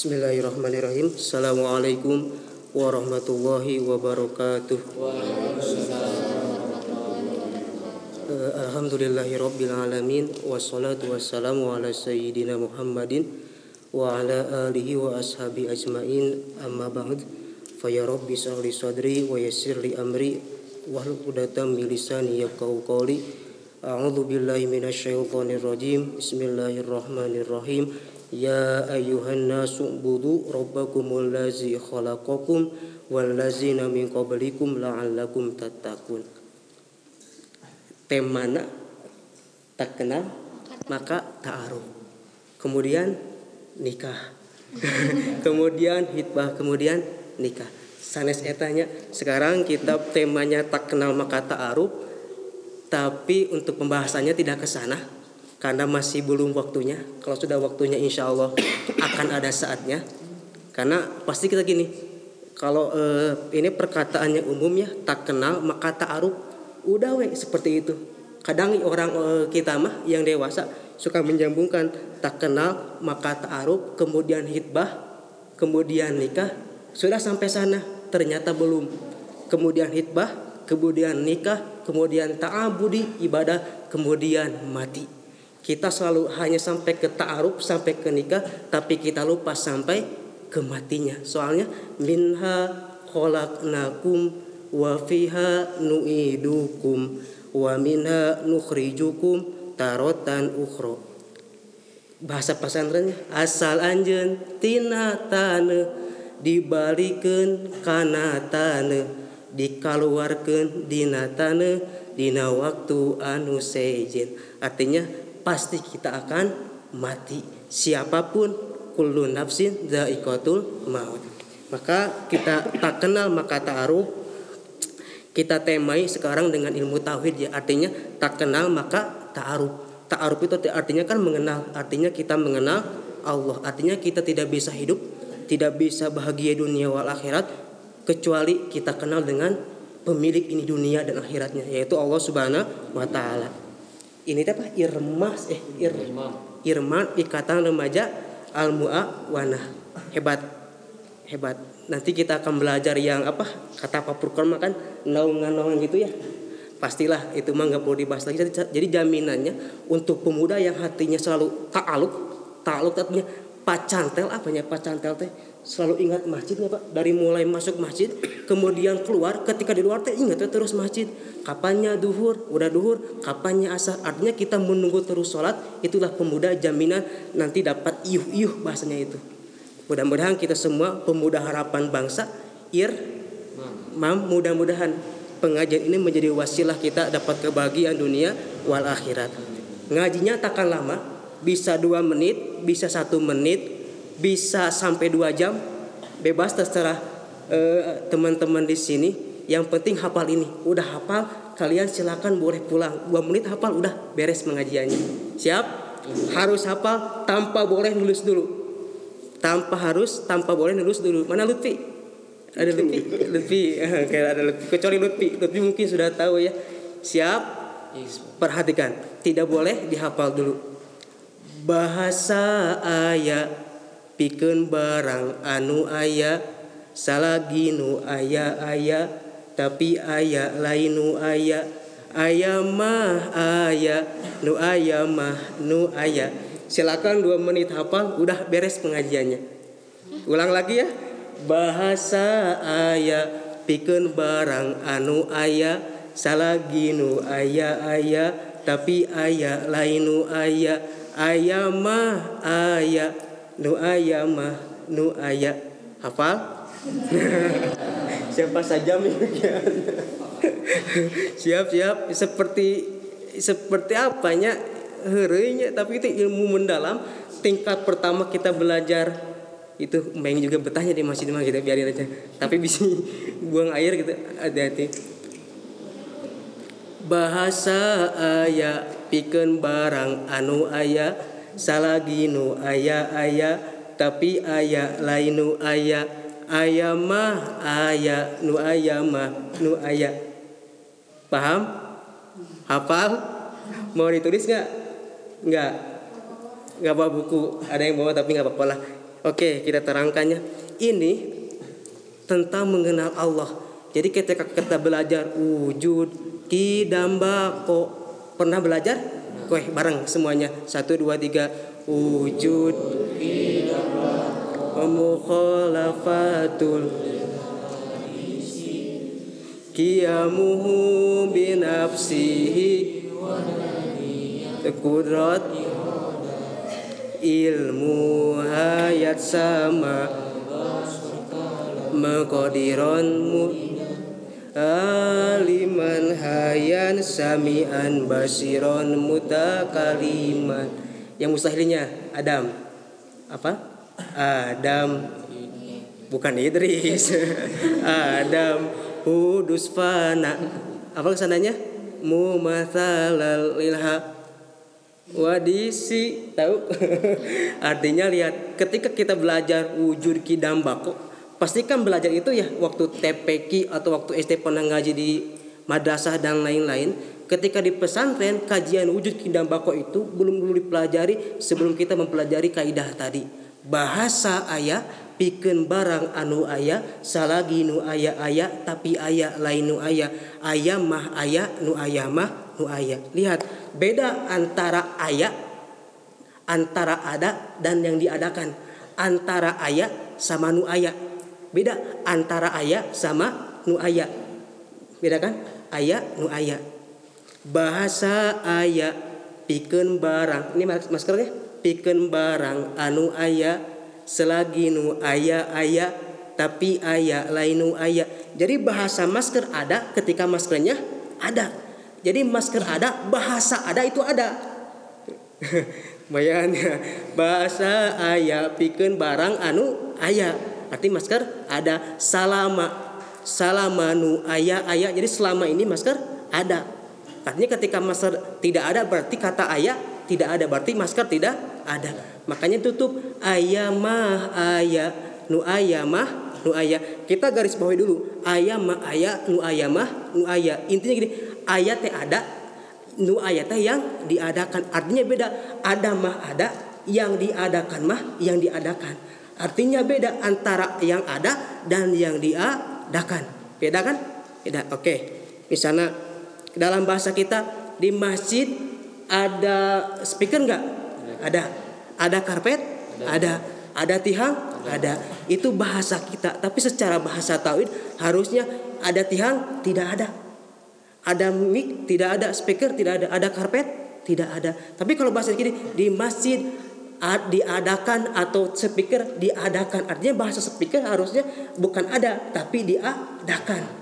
Bismillahirrahmanirrahim. Assalamualaikum warahmatullahi wabarakatuh. Eh, Alhamdulillahi rabbil alamin. Wassalatu wassalamu ala sayyidina Muhammadin wa ala alihi wa ashabi ajmain. Amma ba'd. Fa ya rabbi sahli sadri wa yassir li amri. Wahlul 'uqdatam min lisani yafqahu qawli. A'udzu billahi minasyaitonir rajim bismillahirrahmanirrahim ayyuhan nasu budu rabbakumul ladzi khalaqakum wal ladzina min qablikum la'allakum tattaqun. Temana tak kenal maka ta'aruf. Kemudian nikah. Kemudian hitbah kemudian nikah. Sanes etanya sekarang kita temanya tak kenal maka ta'aruf tapi untuk pembahasannya tidak ke sana karena masih belum waktunya kalau sudah waktunya insya Allah akan ada saatnya. Karena pasti kita gini kalau eh, ini perkataannya umum ya tak kenal maka ta'aruf udah we seperti itu. Kadang orang uh, kita mah yang dewasa suka menyambungkan tak kenal maka ta'aruf kemudian hitbah kemudian nikah sudah sampai sana ternyata belum. Kemudian hitbah kemudian nikah kemudian ta'abudi ibadah kemudian mati kita selalu hanya sampai ke ta'aruf sampai ke nikah tapi kita lupa sampai ke matinya. Soalnya minha khalaqnakum wa fiha nu'idukum wa minha nukhrijukum tarotan ukhra. Bahasa pesantrennya asal anjen tina tane dibalikeun kana tane dikaluarkeun dina tane dina waktu anu sejen. Artinya pasti kita akan mati. Siapa pun kullu nafsin dha'iqatul maut. Maka kita tak kenal maka ta'aruf kita temai sekarang dengan ilmu tauhid ya artinya tak kenal maka ta'aruf ta'aruf itu artinya kan mengenal artinya kita mengenal Allah. Artinya kita tidak bisa hidup tidak bisa bahagia dunia wal akhirat kecuali kita kenal dengan pemilik ini dunia dan akhiratnya yaitu Allah Subhanahu wa taala ini apa? Irmas eh ir, irman ikatan remaja al muawanah hebat. Hebat. Nanti kita akan belajar yang apa? Kata Pak Purkon kan naungan-naungan gitu ya. Pastilah itu mah nggak perlu dibahas lagi. Jadi jaminannya untuk pemuda yang hatinya selalu ta'aluk ta'aluk artinya pacantel apanya pacantel teh? Selalu ingat masjidnya pak? Dari mulai masuk masjid kemudian keluar ketika di luar teh ingat terus masjid. Kapannya duhur? Udah duhur. Kapannya asar? Artinya kita menunggu terus sholat itulah pemuda jaminan nanti dapat iuh iuh bahasanya itu. Mudah-mudahan kita semua pemuda harapan bangsa ir mam mudah-mudahan pengajian ini menjadi wasilah kita dapat kebahagiaan dunia wal akhirat. Ngajinya takkan lama, bisa dua menit, bisa satu menit, bisa sampai dua jam, bebas terserah eh, teman-teman di sini. Yang penting hafal ini, udah hafal kalian silakan boleh pulang. Dua menit hafal udah beres pengajiannya. Siap? Harus hafal tanpa boleh nulis dulu. Tanpa harus tanpa boleh nulis dulu. Mana Lutfi? Ada Lutfi? Lutfi. Kayak ada Lutfi. Kecuali Lutfi. Lutfi mungkin sudah tahu ya. Siap? Perhatikan. Tidak boleh dihafal dulu bahasa ayah pikeun barang anu ayah salaginu ayah ayah tapi ayah lain nu ayah ayah mah ayah nu ayah mah nu ayah silakan dua menit hafal udah beres pengajiannya. Ulang lagi ya. Bahasa ayah pikeun barang anu ayah salaginu ayah ayah tapi ayah lain nu ayah ayah mah ayah nu ayah mah nu ayah hafal? Siapa saja siap siap. Seperti seperti apanya? Herinya tapi itu ilmu mendalam. Tingkat pertama kita belajar. Itu main juga betahnya di masjid mah kita biarin aja. Tapi bisa buang air gitu. Hati-hati. Bahasa ayah piken barang anu ayah salaginu ayah ayah tapi ayah lain nu ayah ayah mah ayah nu ayah mah nu ayah paham? Hafal? Mau ditulis nggak? Nggak. Nggak bawa buku. Ada yang bawa tapi nggak apa-apa lah. Oke, kita terangkannya. Ini tentang mengenal Allah. Jadi ketika kita belajar wujud, kidamba, kok pernah belajar? Oke, bareng semuanya. Satu, dua, tiga. Wujud, mukhalafatul Kiamuhu binafsihi Kudrat Ilmu hayat sama Mengkodironmu Aliman hayan samian basiron mutakaliman. Yang mustahilnya Adam. Apa? Adam. Bukan Idris. Adam. Hudus fana. Apa ke sananya? Mumathalal lilha. Wadisi. Tahu? Artinya lihat ketika kita belajar wujud kidam bako pastikan belajar itu ya waktu TPQ atau waktu SD pernah ngaji di madrasah dan lain-lain. Ketika di pesantren kajian wujud kidam bako itu belum dulu dipelajari sebelum kita mempelajari kaidah tadi. Bahasa ayat pikeun barang anu aya salagi nu aya aya tapi aya lain nu aya. Aya mah aya nu aya mah nu aya. Lihat beda antara aya antara ada dan yang diadakan. Antara aya sama nu aya beda antara aya sama nu aya. Beda kan? Aya nu aya. Bahasa aya pikeun barang. Ini maskernya pikeun barang anu aya selagi nu aya aya tapi aya lain nu aya. Jadi bahasa masker ada ketika maskernya ada. Jadi masker ada bahasa ada itu ada. Bayangnya bahasa aya pikeun barang anu aya arti masker ada salama nu aya. Aya jadi selama ini masker ada. Artinya ketika masker tidak ada berarti kata aya tidak ada. Berarti masker tidak ada. Makanya tutup. Ayamah ayah nu ayamah nu ayah kita garis bawahi dulu. Ayamah ayah nu ayamah nu ayah intinya gini ayat teh ada nu ayat teh yang diadakan. Artinya beda. Ada mah ada yang diadakan mah yang diadakan artinya beda antara yang ada dan yang diadakan beda kan beda oke misalnya dalam bahasa kita di masjid ada speaker nggak ada ada karpet? Ada. Ada tihang? Ada. Itu bahasa kita. Tapi secara bahasa tauhid harusnya ada tihang? Tidak ada. Ada mic? Tidak ada. Speaker? Tidak ada. Ada karpet? Tidak ada. Tapi kalau bahasa gini di masjid diadakan atau speaker diadakan. Artinya bahasa speaker harusnya bukan ada tapi diadakan.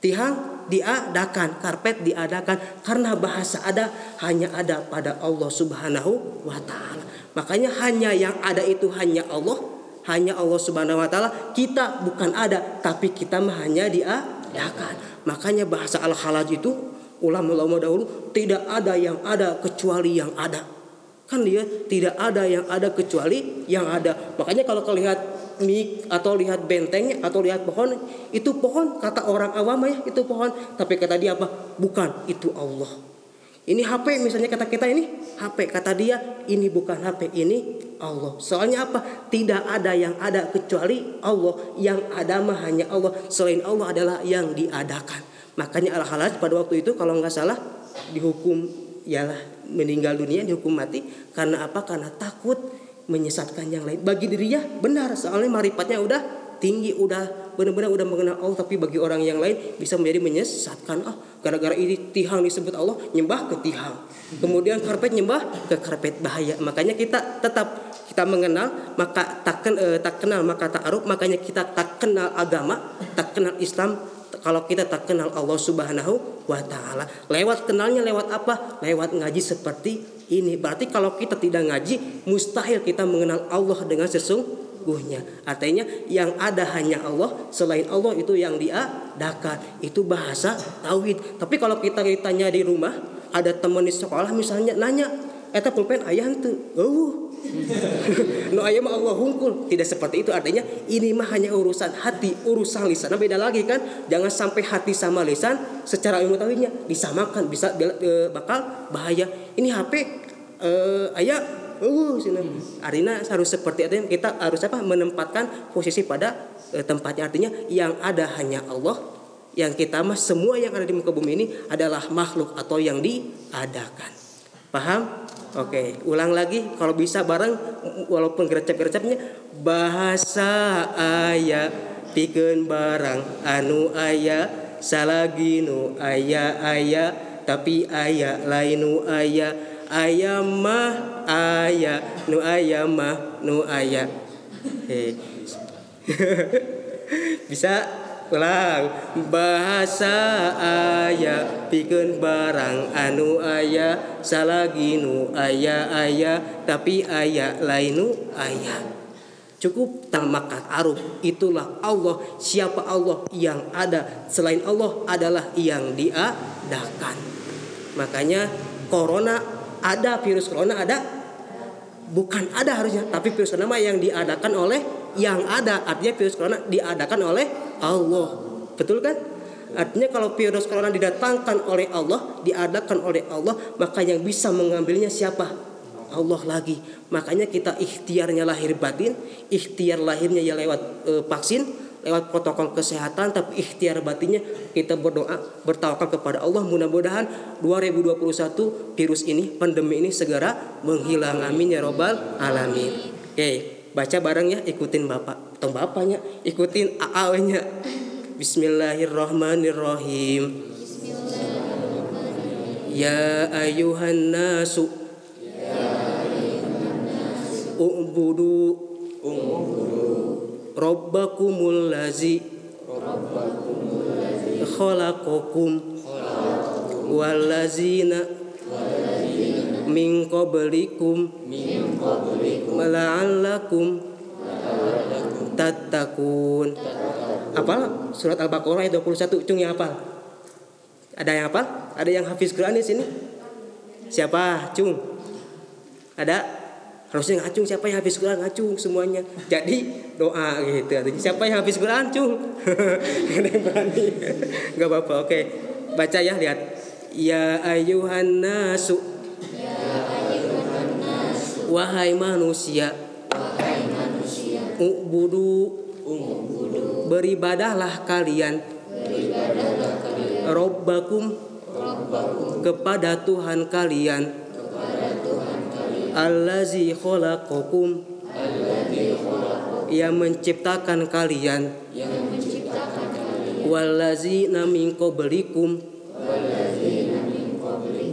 Tihang diadakan, karpet diadakan karena bahasa ada hanya ada pada Allah Subhanahu wa taala. Makanya hanya yang ada itu hanya Allah, hanya Allah Subhanahu wa taala. Kita bukan ada, tapi kita hanya diadakan. Makanya bahasa al-khalaj itu ulama-ulama dahulu tidak ada yang ada kecuali yang ada. Kan dia tidak ada yang ada kecuali yang ada. Makanya kalau kalian mik atau lihat bentengnya atau lihat pohon itu pohon kata orang awam ya itu pohon tapi kata dia apa bukan itu Allah ini HP misalnya kata kita ini HP kata dia ini bukan HP ini Allah. Soalnya apa? Tidak ada yang ada kecuali Allah. Yang ada mah hanya Allah. Selain Allah adalah yang diadakan. Makanya al halaj pada waktu itu kalau nggak salah dihukum ialah meninggal dunia dihukum mati karena apa? Karena takut menyesatkan yang lain. Bagi dirinya benar. Soalnya marifatnya udah tinggi udah benar-benar udah mengenal Allah. Tapi bagi orang yang lain bisa menjadi menyesatkan. Ah gara-gara ini tihang disebut Allah nyembah ke tihang. Kemudian karpet nyembah ke karpet bahaya. Makanya kita tetap kita mengenal maka tak, eh, tak kenal maka tak aruf makanya kita tak kenal agama tak kenal Islam kalau kita tak kenal Allah Subhanahu wa taala. Lewat kenalnya lewat apa? Lewat ngaji seperti ini. Berarti kalau kita tidak ngaji, mustahil kita mengenal Allah dengan sesungguhnya. Artinya yang ada hanya Allah, selain Allah itu yang diadakan. Itu bahasa tauhid. Tapi kalau kita ditanya di rumah, ada teman di sekolah misalnya nanya, eta pulpen ayah itu. Oh. no ayah mah Allah hungkul. Tidak seperti itu artinya ini mah hanya urusan hati, urusan lisan. Nah, beda lagi kan? Jangan sampai hati sama lisan secara ilmu tauhidnya disamakan bisa e, bakal bahaya. Ini HP uh, ayah uh sini artinya harus seperti itu kita harus apa menempatkan posisi pada eh, tempatnya artinya yang ada hanya Allah yang kita mah semua yang ada di muka bumi ini adalah makhluk atau yang diadakan paham oke ulang lagi kalau bisa bareng walaupun gercep-gercepnya bahasa ayah pikeun barang anu ayah salaginu ayah ayah tapi ayah lain nu ayah ayah mah ayah nu ayah mah nu ayah hey. bisa ulang bahasa ayah pikeun barang anu ayah salagi nu ayah ayah tapi ayah lain nu ayah cukup tamakat aruf itulah Allah. Siapa Allah yang ada? Selain Allah adalah yang diadakan. Makanya corona ada virus corona ada bukan ada harusnya tapi virus corona yang diadakan oleh yang ada artinya virus corona diadakan oleh Allah. Betul kan? Artinya kalau virus corona didatangkan oleh Allah, diadakan oleh Allah, maka yang bisa mengambilnya siapa? Allah lagi. Makanya kita ikhtiarnya lahir batin, ikhtiar lahirnya ya lewat e, vaksin, lewat protokol kesehatan, tapi ikhtiar batinnya kita berdoa, bertawakal kepada Allah. Mudah-mudahan 2021 virus ini, pandemi ini segera menghilang. Amin ya robbal alamin. Oke baca bareng ya ikutin bapak atau bapaknya ikutin aawnya Bismillahirrahmanirrahim Ya ayuhan nasu U'budu Rabbakumul lazi. Khalaqakum. Wallazina min qablikum. La'allakum tattaqun. Apa surat al-baqarah ayat 21 cung yang apa ada yang apa ada yang hafiz Quran di sini? Siapa? Cung. Ada harusnya ngacung siapa yang habis Quran ngacung semuanya? Jadi doa gitu. Siapa yang habis Quran cung nggak apa-apa oke. Baca ya lihat. Ya ayuhan nasu. Wahai manusia, Ubudu, beribadahlah kalian, Robbakum, kepada Tuhan kalian, Allazi khalaqakum, yang menciptakan kalian, Wallazi min qablikum,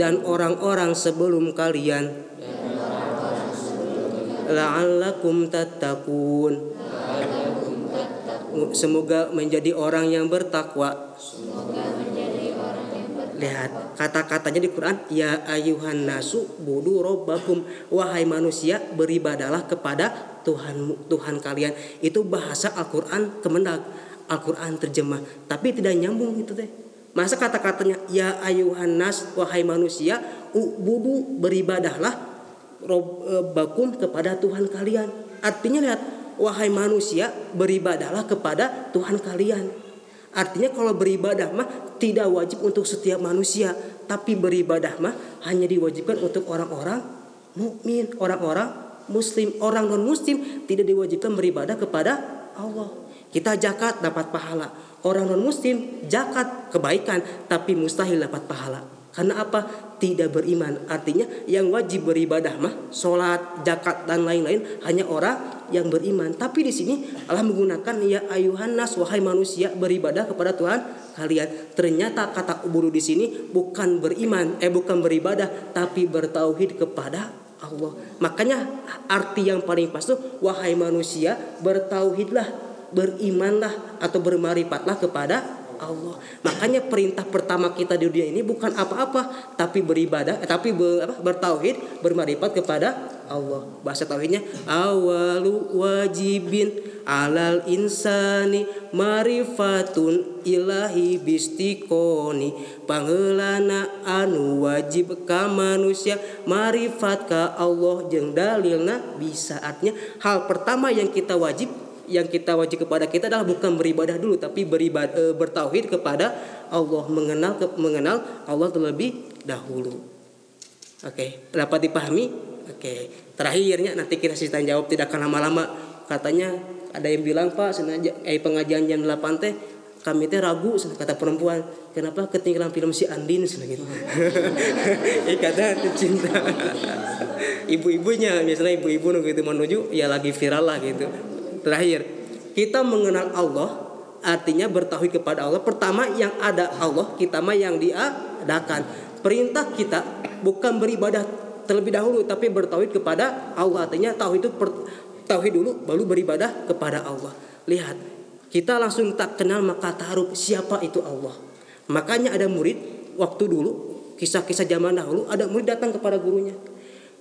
dan orang-orang sebelum kalian. La'allakum tattaqun. Semoga menjadi orang yang bertakwa lihat kata-katanya di Quran ya ayuhan nasu budu robbakum wahai manusia beribadalah kepada Tuhan Tuhan kalian itu bahasa Al-Qur'an kemendak Al-Qur'an terjemah tapi tidak nyambung itu teh masa kata-katanya ya ayuhan nas wahai manusia budu beribadahlah E, bakum kepada Tuhan kalian. Artinya lihat, wahai manusia, beribadahlah kepada Tuhan kalian. Artinya kalau beribadah mah tidak wajib untuk setiap manusia, tapi beribadah mah hanya diwajibkan untuk orang-orang mukmin, orang-orang muslim, orang non muslim tidak diwajibkan beribadah kepada Allah. Kita zakat dapat pahala. Orang non muslim zakat kebaikan tapi mustahil dapat pahala. Karena apa? Tidak beriman. Artinya yang wajib beribadah mah sholat, zakat dan lain-lain hanya orang yang beriman. Tapi di sini Allah menggunakan ya ayuhan nas wahai manusia beribadah kepada Tuhan kalian. Ternyata kata ubudu di sini bukan beriman, eh bukan beribadah tapi bertauhid kepada Allah. Makanya arti yang paling pas tuh wahai manusia bertauhidlah, berimanlah atau bermarifatlah kepada Allah. Makanya perintah pertama kita di dunia ini bukan apa-apa, tapi beribadah, eh, tapi ber, apa, bertauhid, bermarifat kepada Allah. Bahasa tauhidnya awalu wajibin alal insani marifatun ilahi bistikoni pangelana anu wajib ka manusia marifat ka Allah jeng dalilna bisa artinya hal pertama yang kita wajib yang kita wajib kepada kita adalah bukan beribadah dulu tapi beribadah e, bertauhid kepada Allah mengenal ke, mengenal Allah terlebih dahulu. Oke, dapat dipahami? Oke, terakhirnya nanti kita tanya jawab tidak akan lama-lama. Katanya ada yang bilang Pak, senaja eh pengajian jam 8 teh kami teh ragu kata perempuan kenapa ketinggalan film si Andin gitu ikatan cinta ibu-ibunya misalnya ibu-ibu gitu menuju ya lagi viral lah gitu terakhir kita mengenal Allah artinya bertauhid kepada Allah pertama yang ada Allah kita mah yang diadakan perintah kita bukan beribadah terlebih dahulu tapi bertauhid kepada Allah artinya tauhid itu per, dulu baru beribadah kepada Allah lihat kita langsung tak kenal maka taruh siapa itu Allah. Makanya ada murid waktu dulu kisah-kisah zaman dahulu ada murid datang kepada gurunya.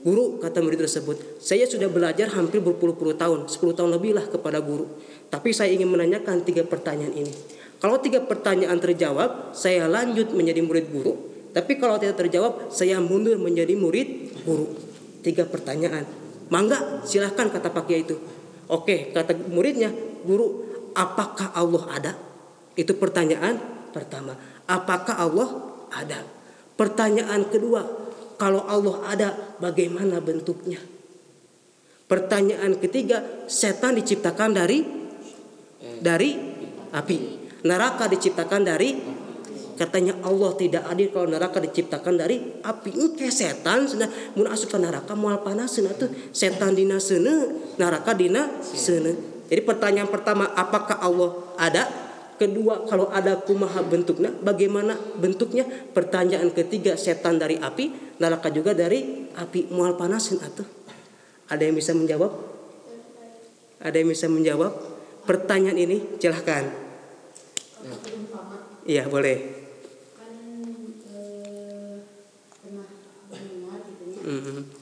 Guru kata murid tersebut, saya sudah belajar hampir berpuluh-puluh tahun, 10 tahun lebih lah kepada guru. Tapi saya ingin menanyakan tiga pertanyaan ini. Kalau tiga pertanyaan terjawab, saya lanjut menjadi murid guru. Tapi kalau tidak terjawab, saya mundur menjadi murid guru. Tiga pertanyaan. Mangga, silahkan kata Pak Kiai itu. Oke, kata muridnya, guru apakah Allah ada? Itu pertanyaan pertama. Apakah Allah ada? Pertanyaan kedua, kalau Allah ada, bagaimana bentuknya? Pertanyaan ketiga, setan diciptakan dari dari api. Neraka diciptakan dari katanya Allah tidak adil kalau neraka diciptakan dari api. Ini kayak setan sudah mun asup ke neraka moal panas tuh setan dina seuneu, neraka dina seuneu. Jadi pertanyaan pertama, apakah Allah ada? Kedua, kalau ada kumaha bentuknya, bagaimana bentuknya? Pertanyaan ketiga, setan dari api, neraka juga dari api. Mual panasin atau? Ada yang bisa menjawab? Ada yang bisa menjawab? Pertanyaan ini, silahkan. Iya, boleh. Mm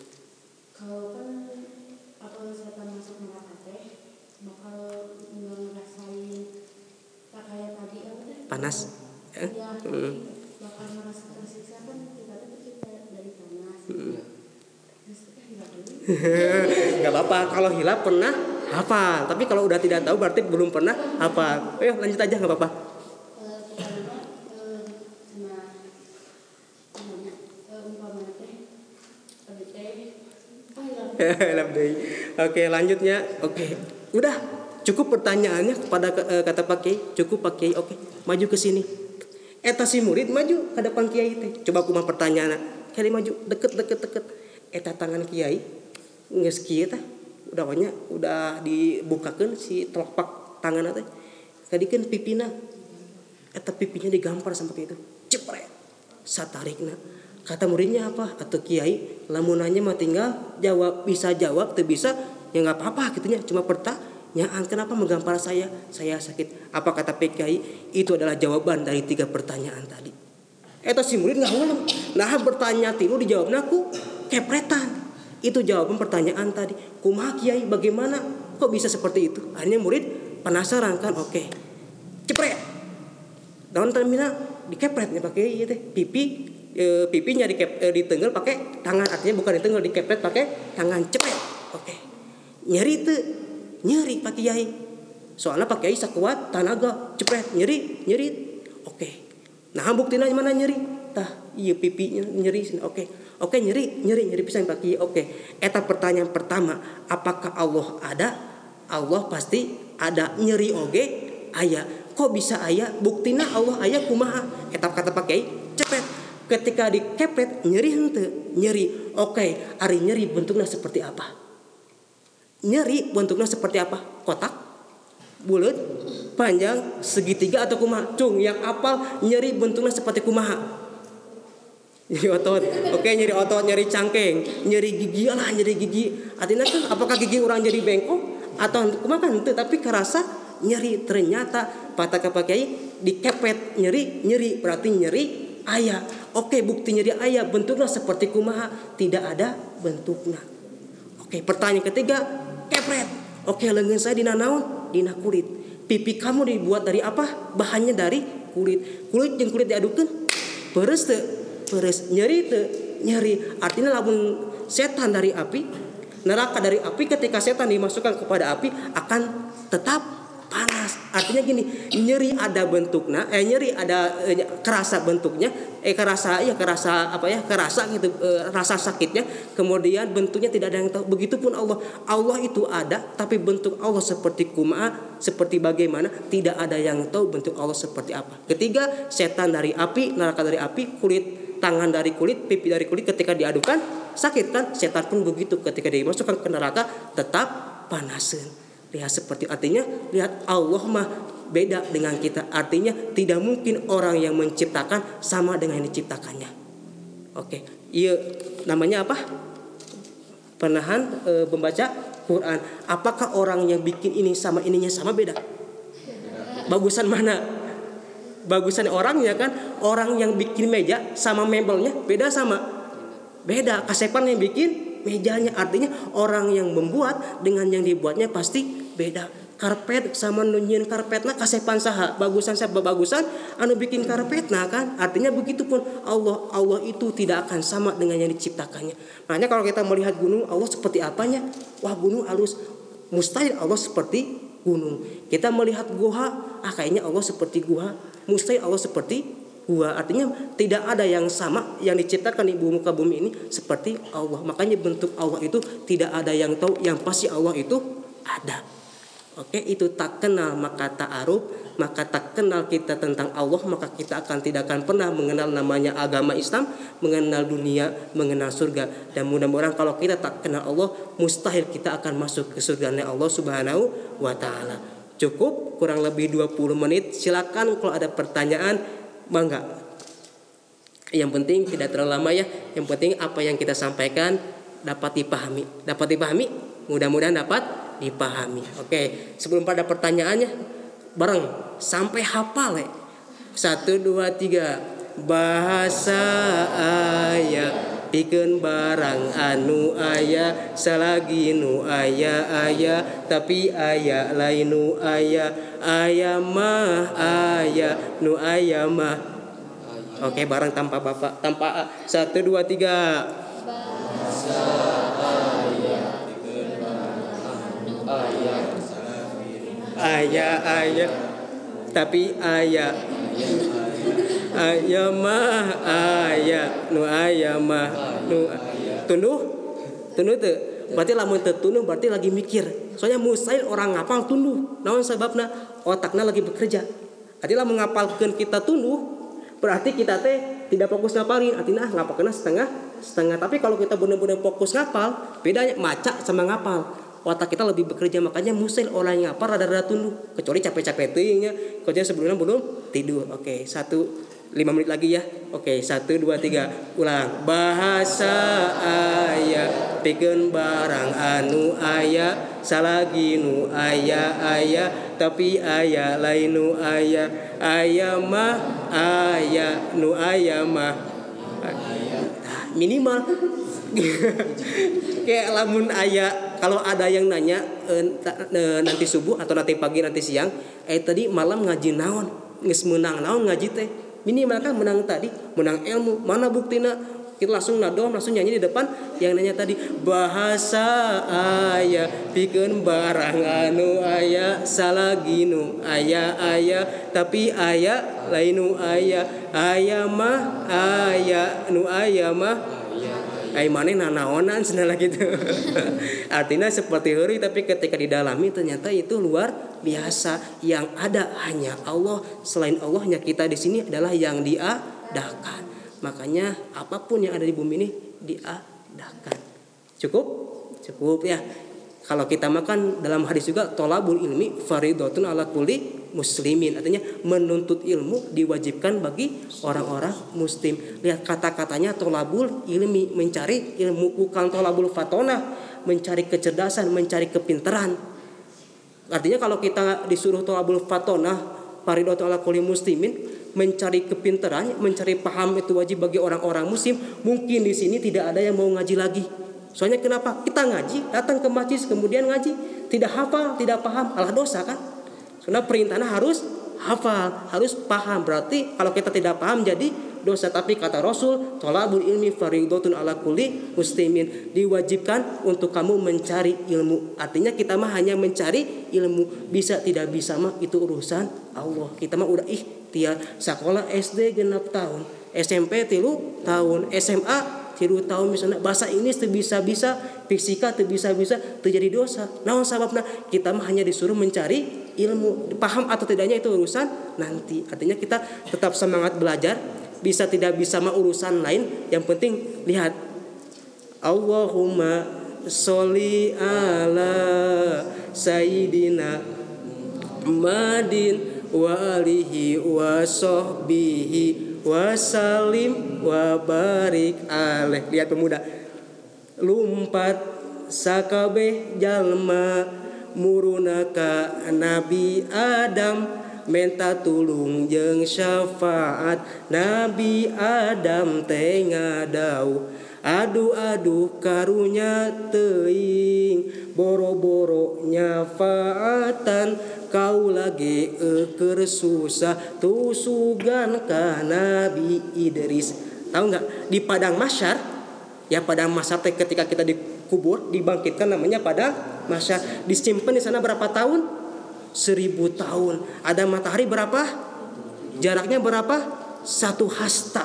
-hmm. panas ya. Hmm. nggak apa-apa kalau hilap pernah apa? Tapi kalau udah tidak tahu berarti belum pernah apa? Ayo lanjut aja nggak apa-apa. Oke lanjutnya. Oke. Udah cukup pertanyaannya kepada uh, kata Pak Kiai. Cukup Pak Kiai. Oke maju ke sini. Eta si murid maju ke depan Kiai teh. Coba aku mau pertanyaan kali maju. Deket deket deket. Eta tangan Kiai. Nggak kieu teh udah banyak udah dibukakan si telapak tangan teh. Tadi kan pipina eta pipinya digampar sampai itu cepret. Satarikna. Kata muridnya apa? Atau kiai lamunanya mah tinggal jawab bisa jawab tuh bisa. Ya nggak apa-apa gitunya cuma pertanyaan Ya, kenapa menggampar saya? Saya sakit. Apa kata PKI? Itu adalah jawaban dari tiga pertanyaan tadi. Eta si murid nggak ulang. Nah bertanya tilu dijawabnya aku kepretan. Itu jawaban pertanyaan tadi. Kumaha kiai bagaimana? Kok bisa seperti itu? Akhirnya murid penasaran kan? Oke. Cepret. Daun terminal dikepret nih pakai ya teh pipi e, pipinya dikep, e, ditenggel pakai tangan artinya bukan ditenggel dikepret pakai tangan cepet oke nyeri itu nyeri Pak Kiai. Soalnya Pak Kiai sekuat tanaga cepet nyeri nyeri. Oke. Nah buktinya mana nyeri? Tah iya pipinya nyeri oke. Oke nyeri nyeri nyeri pisan Pak Kiai. Oke. Eta pertanyaan pertama apakah Allah ada? Allah pasti ada. Nyeri oge ayah kok bisa ayah buktinya Allah ayah kumaha? Eta kata Pak Kiai cepet. Ketika dikepet nyeri hente nyeri. Oke hari nyeri bentuknya seperti apa nyeri bentuknya seperti apa? Kotak bulat panjang segitiga atau kumaha? Cung yang apal nyeri bentuknya seperti kumaha? Nyeri otot. Oke nyeri otot nyeri cangkeng nyeri gigi lah nyeri gigi. Artinya kan apakah gigi orang jadi bengkok? Atau kumaha kan itu tapi kerasa nyeri. Ternyata patah kepakai dikepet nyeri nyeri. Berarti nyeri ayah oke bukti nyeri ayah bentuknya seperti kumaha? Tidak ada bentuknya. Oke pertanyaan ketiga kepret. Oke lengan saya dina naon dina kulit pipi kamu dibuat dari apa? Bahannya dari kulit. Kulit yang kulit diadukkan peres te peres. Nyeri te nyeri. Artinya lamun setan dari api neraka dari api ketika setan dimasukkan kepada api akan tetap panas. Artinya gini, nyeri ada bentuknya, eh nyeri ada eh, kerasa bentuknya, eh kerasa ya kerasa apa ya kerasa gitu eh, rasa sakitnya. Kemudian bentuknya tidak ada yang tahu. Begitupun Allah, Allah itu ada, tapi bentuk Allah seperti kuma, seperti bagaimana tidak ada yang tahu bentuk Allah seperti apa. Ketiga, setan dari api, neraka dari api, kulit tangan dari kulit, pipi dari kulit ketika diadukan sakit kan setan pun begitu ketika dimasukkan ke neraka tetap panasan lihat seperti artinya lihat Allah mah beda dengan kita. Artinya tidak mungkin orang yang menciptakan sama dengan yang diciptakannya. Oke iya namanya apa? Penahan e, membaca Quran. Apakah orang yang bikin ini sama ininya sama beda? Bagusan mana? Bagusan orangnya kan orang yang bikin meja sama mebelnya beda sama. Beda kasepan yang bikin mejanya. Artinya orang yang membuat dengan yang dibuatnya pasti beda. Karpet sama nunyin karpetna kasepan saha bagusan siapa? Bagusan anu bikin karpet nah kan? Artinya begitu pun Allah Allah itu tidak akan sama dengan yang diciptakannya. Makanya kalau kita melihat gunung Allah seperti apanya? Wah gunung halus. Mustahil Allah seperti gunung. Kita melihat gua ah kayaknya Allah seperti gua mustahil Allah seperti gua artinya tidak ada yang sama yang diciptakan di bumi muka bumi ini seperti Allah. Makanya bentuk Allah itu tidak ada yang tahu yang pasti Allah itu ada oke itu tak kenal maka tak aruf maka tak kenal kita tentang Allah maka kita akan tidak akan pernah mengenal namanya agama Islam mengenal dunia mengenal surga dan mudah-mudahan kalau kita tak kenal Allah mustahil kita akan masuk ke surga Allah subhanahu wa ta'ala cukup kurang lebih 20 menit silakan kalau ada pertanyaan bangga. Yang penting tidak terlalu lama ya. Yang penting apa yang kita sampaikan dapat dipahami. Dapat dipahami? Mudah-mudahan dapat dipahami. Oke, sebelum pada pertanyaannya bareng sampai hafal ya. Satu dua tiga. Bahasa ayat bikin barang anu ayah selagi nu ayah ayah tapi ayah lain nu ayah ayah mah ayah nu ayah mah. Oke barang tanpa bapak tanpa satu dua tiga ayah ayah tapi ayah ayah mah ayah nu ayah mah nu tunduh? Tunduh tuh berarti lamun tertunduh berarti lagi mikir. Soalnya musail orang ngapal tunduh. Naon sebabnya otaknya lagi bekerja. Artinya mengapalkan kita tunduh berarti kita teh tidak fokus ngapalin. Artinya ngapalkan setengah setengah. Tapi kalau kita benar-benar fokus ngapal bedanya maca sama ngapal otak kita lebih bekerja makanya musil yang ngapal rada-rada tunduh kecuali capek-capek tuhnya kerja sebelumnya belum tidur. Oke satu lima menit lagi ya. Oke satu dua tiga. Ulang. Bahasa ayah bikin barang anu ayah. Salagi nu ayah ayah. Tapi ayah lain nu ayah. Ayah mah ayah nu ayah mah. Minimal. Kayak lamun ayah kalau ada yang nanya e, nanti subuh atau nanti pagi nanti siang eh tadi malam ngaji naon? Nges menang naon ngaji teh? Minimal kan menang tadi menang ilmu. Mana buktinya? Kita langsung nadom langsung nyanyi di depan. Yang nanya tadi bahasa ayah bikin barang anu ayah salah ginu ayah ayah tapi ayah lain nu ayah ayah mah ayah nu ayah mah Ay mana nanaonan senala gitu. Artinya seperti huri tapi ketika didalami ternyata itu luar biasa. Yang ada hanya Allah. Selain Allahnya kita di sini adalah yang diadakan. Makanya apa pun yang ada di bumi ini diadakan. Cukup? Cukup ya. Kalau kita makan dalam hadis juga tolabul ilmi faridotun ala kulli muslimin. Artinya menuntut ilmu diwajibkan bagi orang-orang muslim. Lihat kata-katanya tolabul ilmi mencari ilmu bukan tolabul fatona mencari kecerdasan, mencari kepintaran. Artinya kalau kita disuruh tolabul fatona faridotun ala kulli muslimin mencari kepintaran, mencari paham itu wajib bagi orang-orang muslim. Mungkin di sini tidak ada yang mau ngaji lagi Soalnya kenapa? Kita ngaji, datang ke masjid kemudian ngaji, tidak hafal, tidak paham, alah dosa kan? Soalnya perintahnya harus hafal, harus paham. Berarti kalau kita tidak paham jadi dosa. Tapi kata Rasul tolabul ilmi faridatun ala kulli muslimin. Diwajibkan untuk kamu mencari ilmu. Artinya kita mah hanya mencari ilmu. Bisa tidak bisa mah itu urusan Allah. Kita mah udah ih tia sekolah SD genap tahun. SMP tilu tahun. SMA tilu tahun. Misalnya bahasa ini bisa bisa fisika bisa bisa terjadi dosa. Namun sababnya kita mah hanya disuruh mencari ilmu paham atau tidaknya itu urusan nanti. Artinya kita tetap semangat belajar bisa tidak bisa mah urusan lain yang penting lihat. Allahumma sholli ala sayyidina Madin wa alihi wa sahbihi wasalim wabarik aleh lihat pemuda. Lumpat sakabe jalma murunaka Nabi Adam menta tulung jeng syafaat. Nabi Adam tengah dau aduh aduh karunya teing boro-boro nyafaatan kau lagi eker susah. Tusugan ka Nabi Idris. Tahu nggak? Di padang masyar ya padang masyar ketika kita dikubur dibangkitkan namanya padang masyar disimpan di sana berapa tahun? Seribu tahun. Ada matahari berapa? Jaraknya berapa? Satu hasta.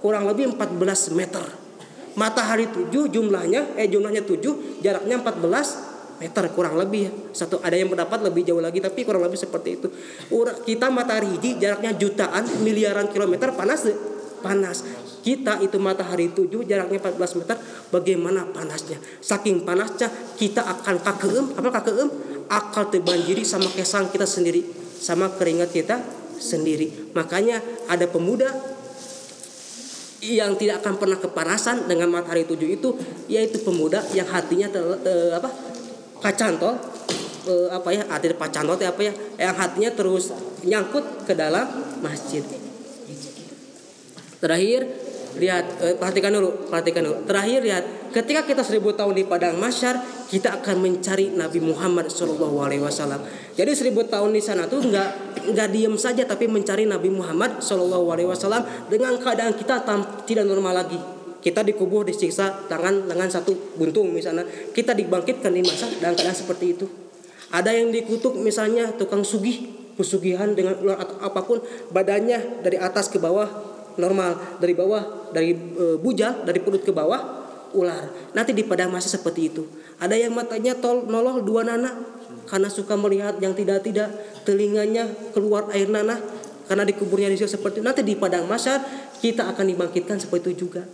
Kurang lebih 14 meter. Matahari tujuh jumlahnya eh jumlahnya tujuh jaraknya 14 meter kurang lebih. Satu ada yang mendapat lebih jauh lagi tapi kurang lebih seperti itu. Kita matahari hiji jaraknya jutaan miliaran kilometer panas panas. Kita itu matahari tujuh jaraknya 14 meter bagaimana panasnya. Saking panasnya kita akan kakeum apa kakeum akal terbanjiri sama kesang kita sendiri sama keringat kita sendiri. Makanya ada pemuda yang tidak akan pernah kepanasan dengan matahari tujuh itu yaitu pemuda yang hatinya ter, eh, apa kacantol eh, apa ya arti pacantol apa ya yang hatinya terus nyangkut ke dalam masjid terakhir lihat eh, perhatikan dulu perhatikan dulu. Terakhir lihat ketika kita seribu tahun di padang masyar kita akan mencari Nabi Muhammad Shallallahu Alaihi Wasallam. Jadi seribu tahun di sana tuh nggak nggak diem saja tapi mencari Nabi Muhammad Shallallahu Alaihi Wasallam dengan keadaan kita tidak normal lagi. Kita dikubur disiksa tangan dengan satu buntung misalnya. Kita dibangkitkan di masa dalam keadaan seperti itu. Ada yang dikutuk misalnya tukang sugih pesugihan dengan ular atau apa pun badannya dari atas ke bawah normal. Dari bawah dari e, bujal dari perut ke bawah ular. Nanti di padang masa seperti itu. Ada yang matanya tol nolol dua nana karena suka melihat yang tidak tidak telinganya keluar air nanah. Karena dikuburnya di seperti itu. Nanti di padang masa kita akan dibangkitkan seperti itu juga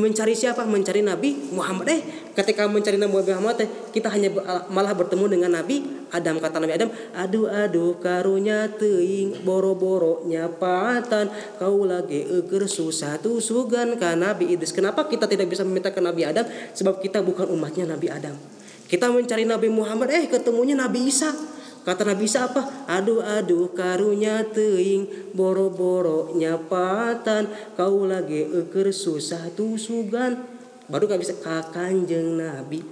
mencari siapa? Mencari Nabi Muhammad. Eh, ketika mencari Nabi Muhammad, eh, kita hanya malah bertemu dengan Nabi Adam. Kata Nabi Adam, aduh aduh karunya teing boro-boro nyapatan kau lagi eger susah tuh sugan Nabi Idris. Kenapa kita tidak bisa meminta ke Nabi Adam? Sebab kita bukan umatnya Nabi Adam. Kita mencari Nabi Muhammad, eh ketemunya Nabi Isa. Kata Nabi Isa apa? Aduh aduh karunya teing boro-boro nyapatan kau lagi eker susah tusugan. Baru gak bisa kakanjeng Nabi.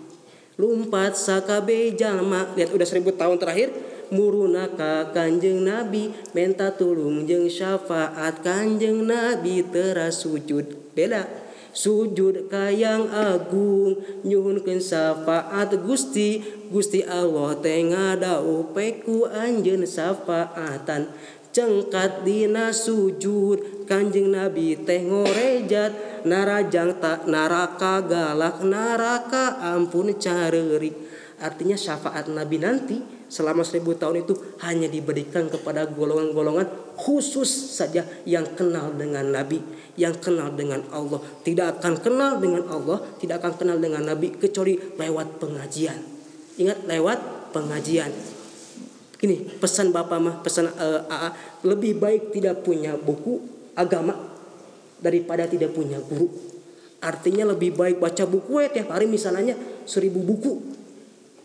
Lumpat sakabe jalma. Lihat udah seribu tahun terakhir muruna ka kanjeng Nabi. Menta tulung jeng syafaat kanjeng Nabi teras sujud beda sujud kayang agung nyuhunkeun syafaat Gusti. Gusti Allah tengah dau peku anjeun syafaatan. Cengkat dina sujud kanjeng Nabi teh ngorejat. Narajang tak naraka galak naraka ampun careri artinya syafaat Nabi nanti selama seribu tahun itu hanya diberikan kepada golongan-golongan khusus saja yang kenal dengan Nabi yang kenal dengan Allah. Tidak akan kenal dengan Allah tidak akan kenal dengan Nabi kecuali lewat pengajian. Ingat lewat pengajian. Ini pesan bapak mah pesan uh, AA lebih baik tidak punya buku agama daripada tidak punya guru. Artinya lebih baik baca buku ya tiap hari misalnya seribu buku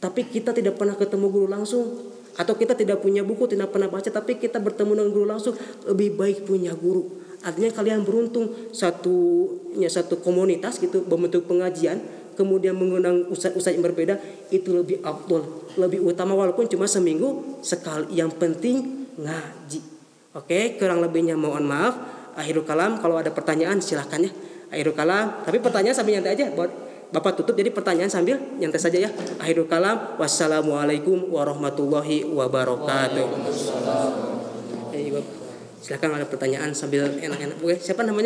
tapi kita tidak pernah ketemu guru langsung. Atau kita tidak punya buku tidak pernah baca tapi kita bertemu dengan guru langsung lebih baik punya guru. Artinya kalian beruntung. Satunya satu komunitas gitu membentuk pengajian kemudian mengundang ustadz-ustadz yang berbeda itu lebih abdul lebih utama. Walaupun cuma seminggu sekali. Yang penting ngaji. Oke kurang lebihnya mohon maaf. Akhirul kalam kalau ada pertanyaan silahkan ya. Akhirul kalam, tapi pertanyaan sambil nyantai aja buat Bapak tutup jadi pertanyaan sambil nyantai saja ya. Akhirul kalam. Wassalamualaikum warahmatullahi wabarakatuh. Eh, Bapak. Silakan ada pertanyaan sambil enak-enak. Oke, siapa namanya?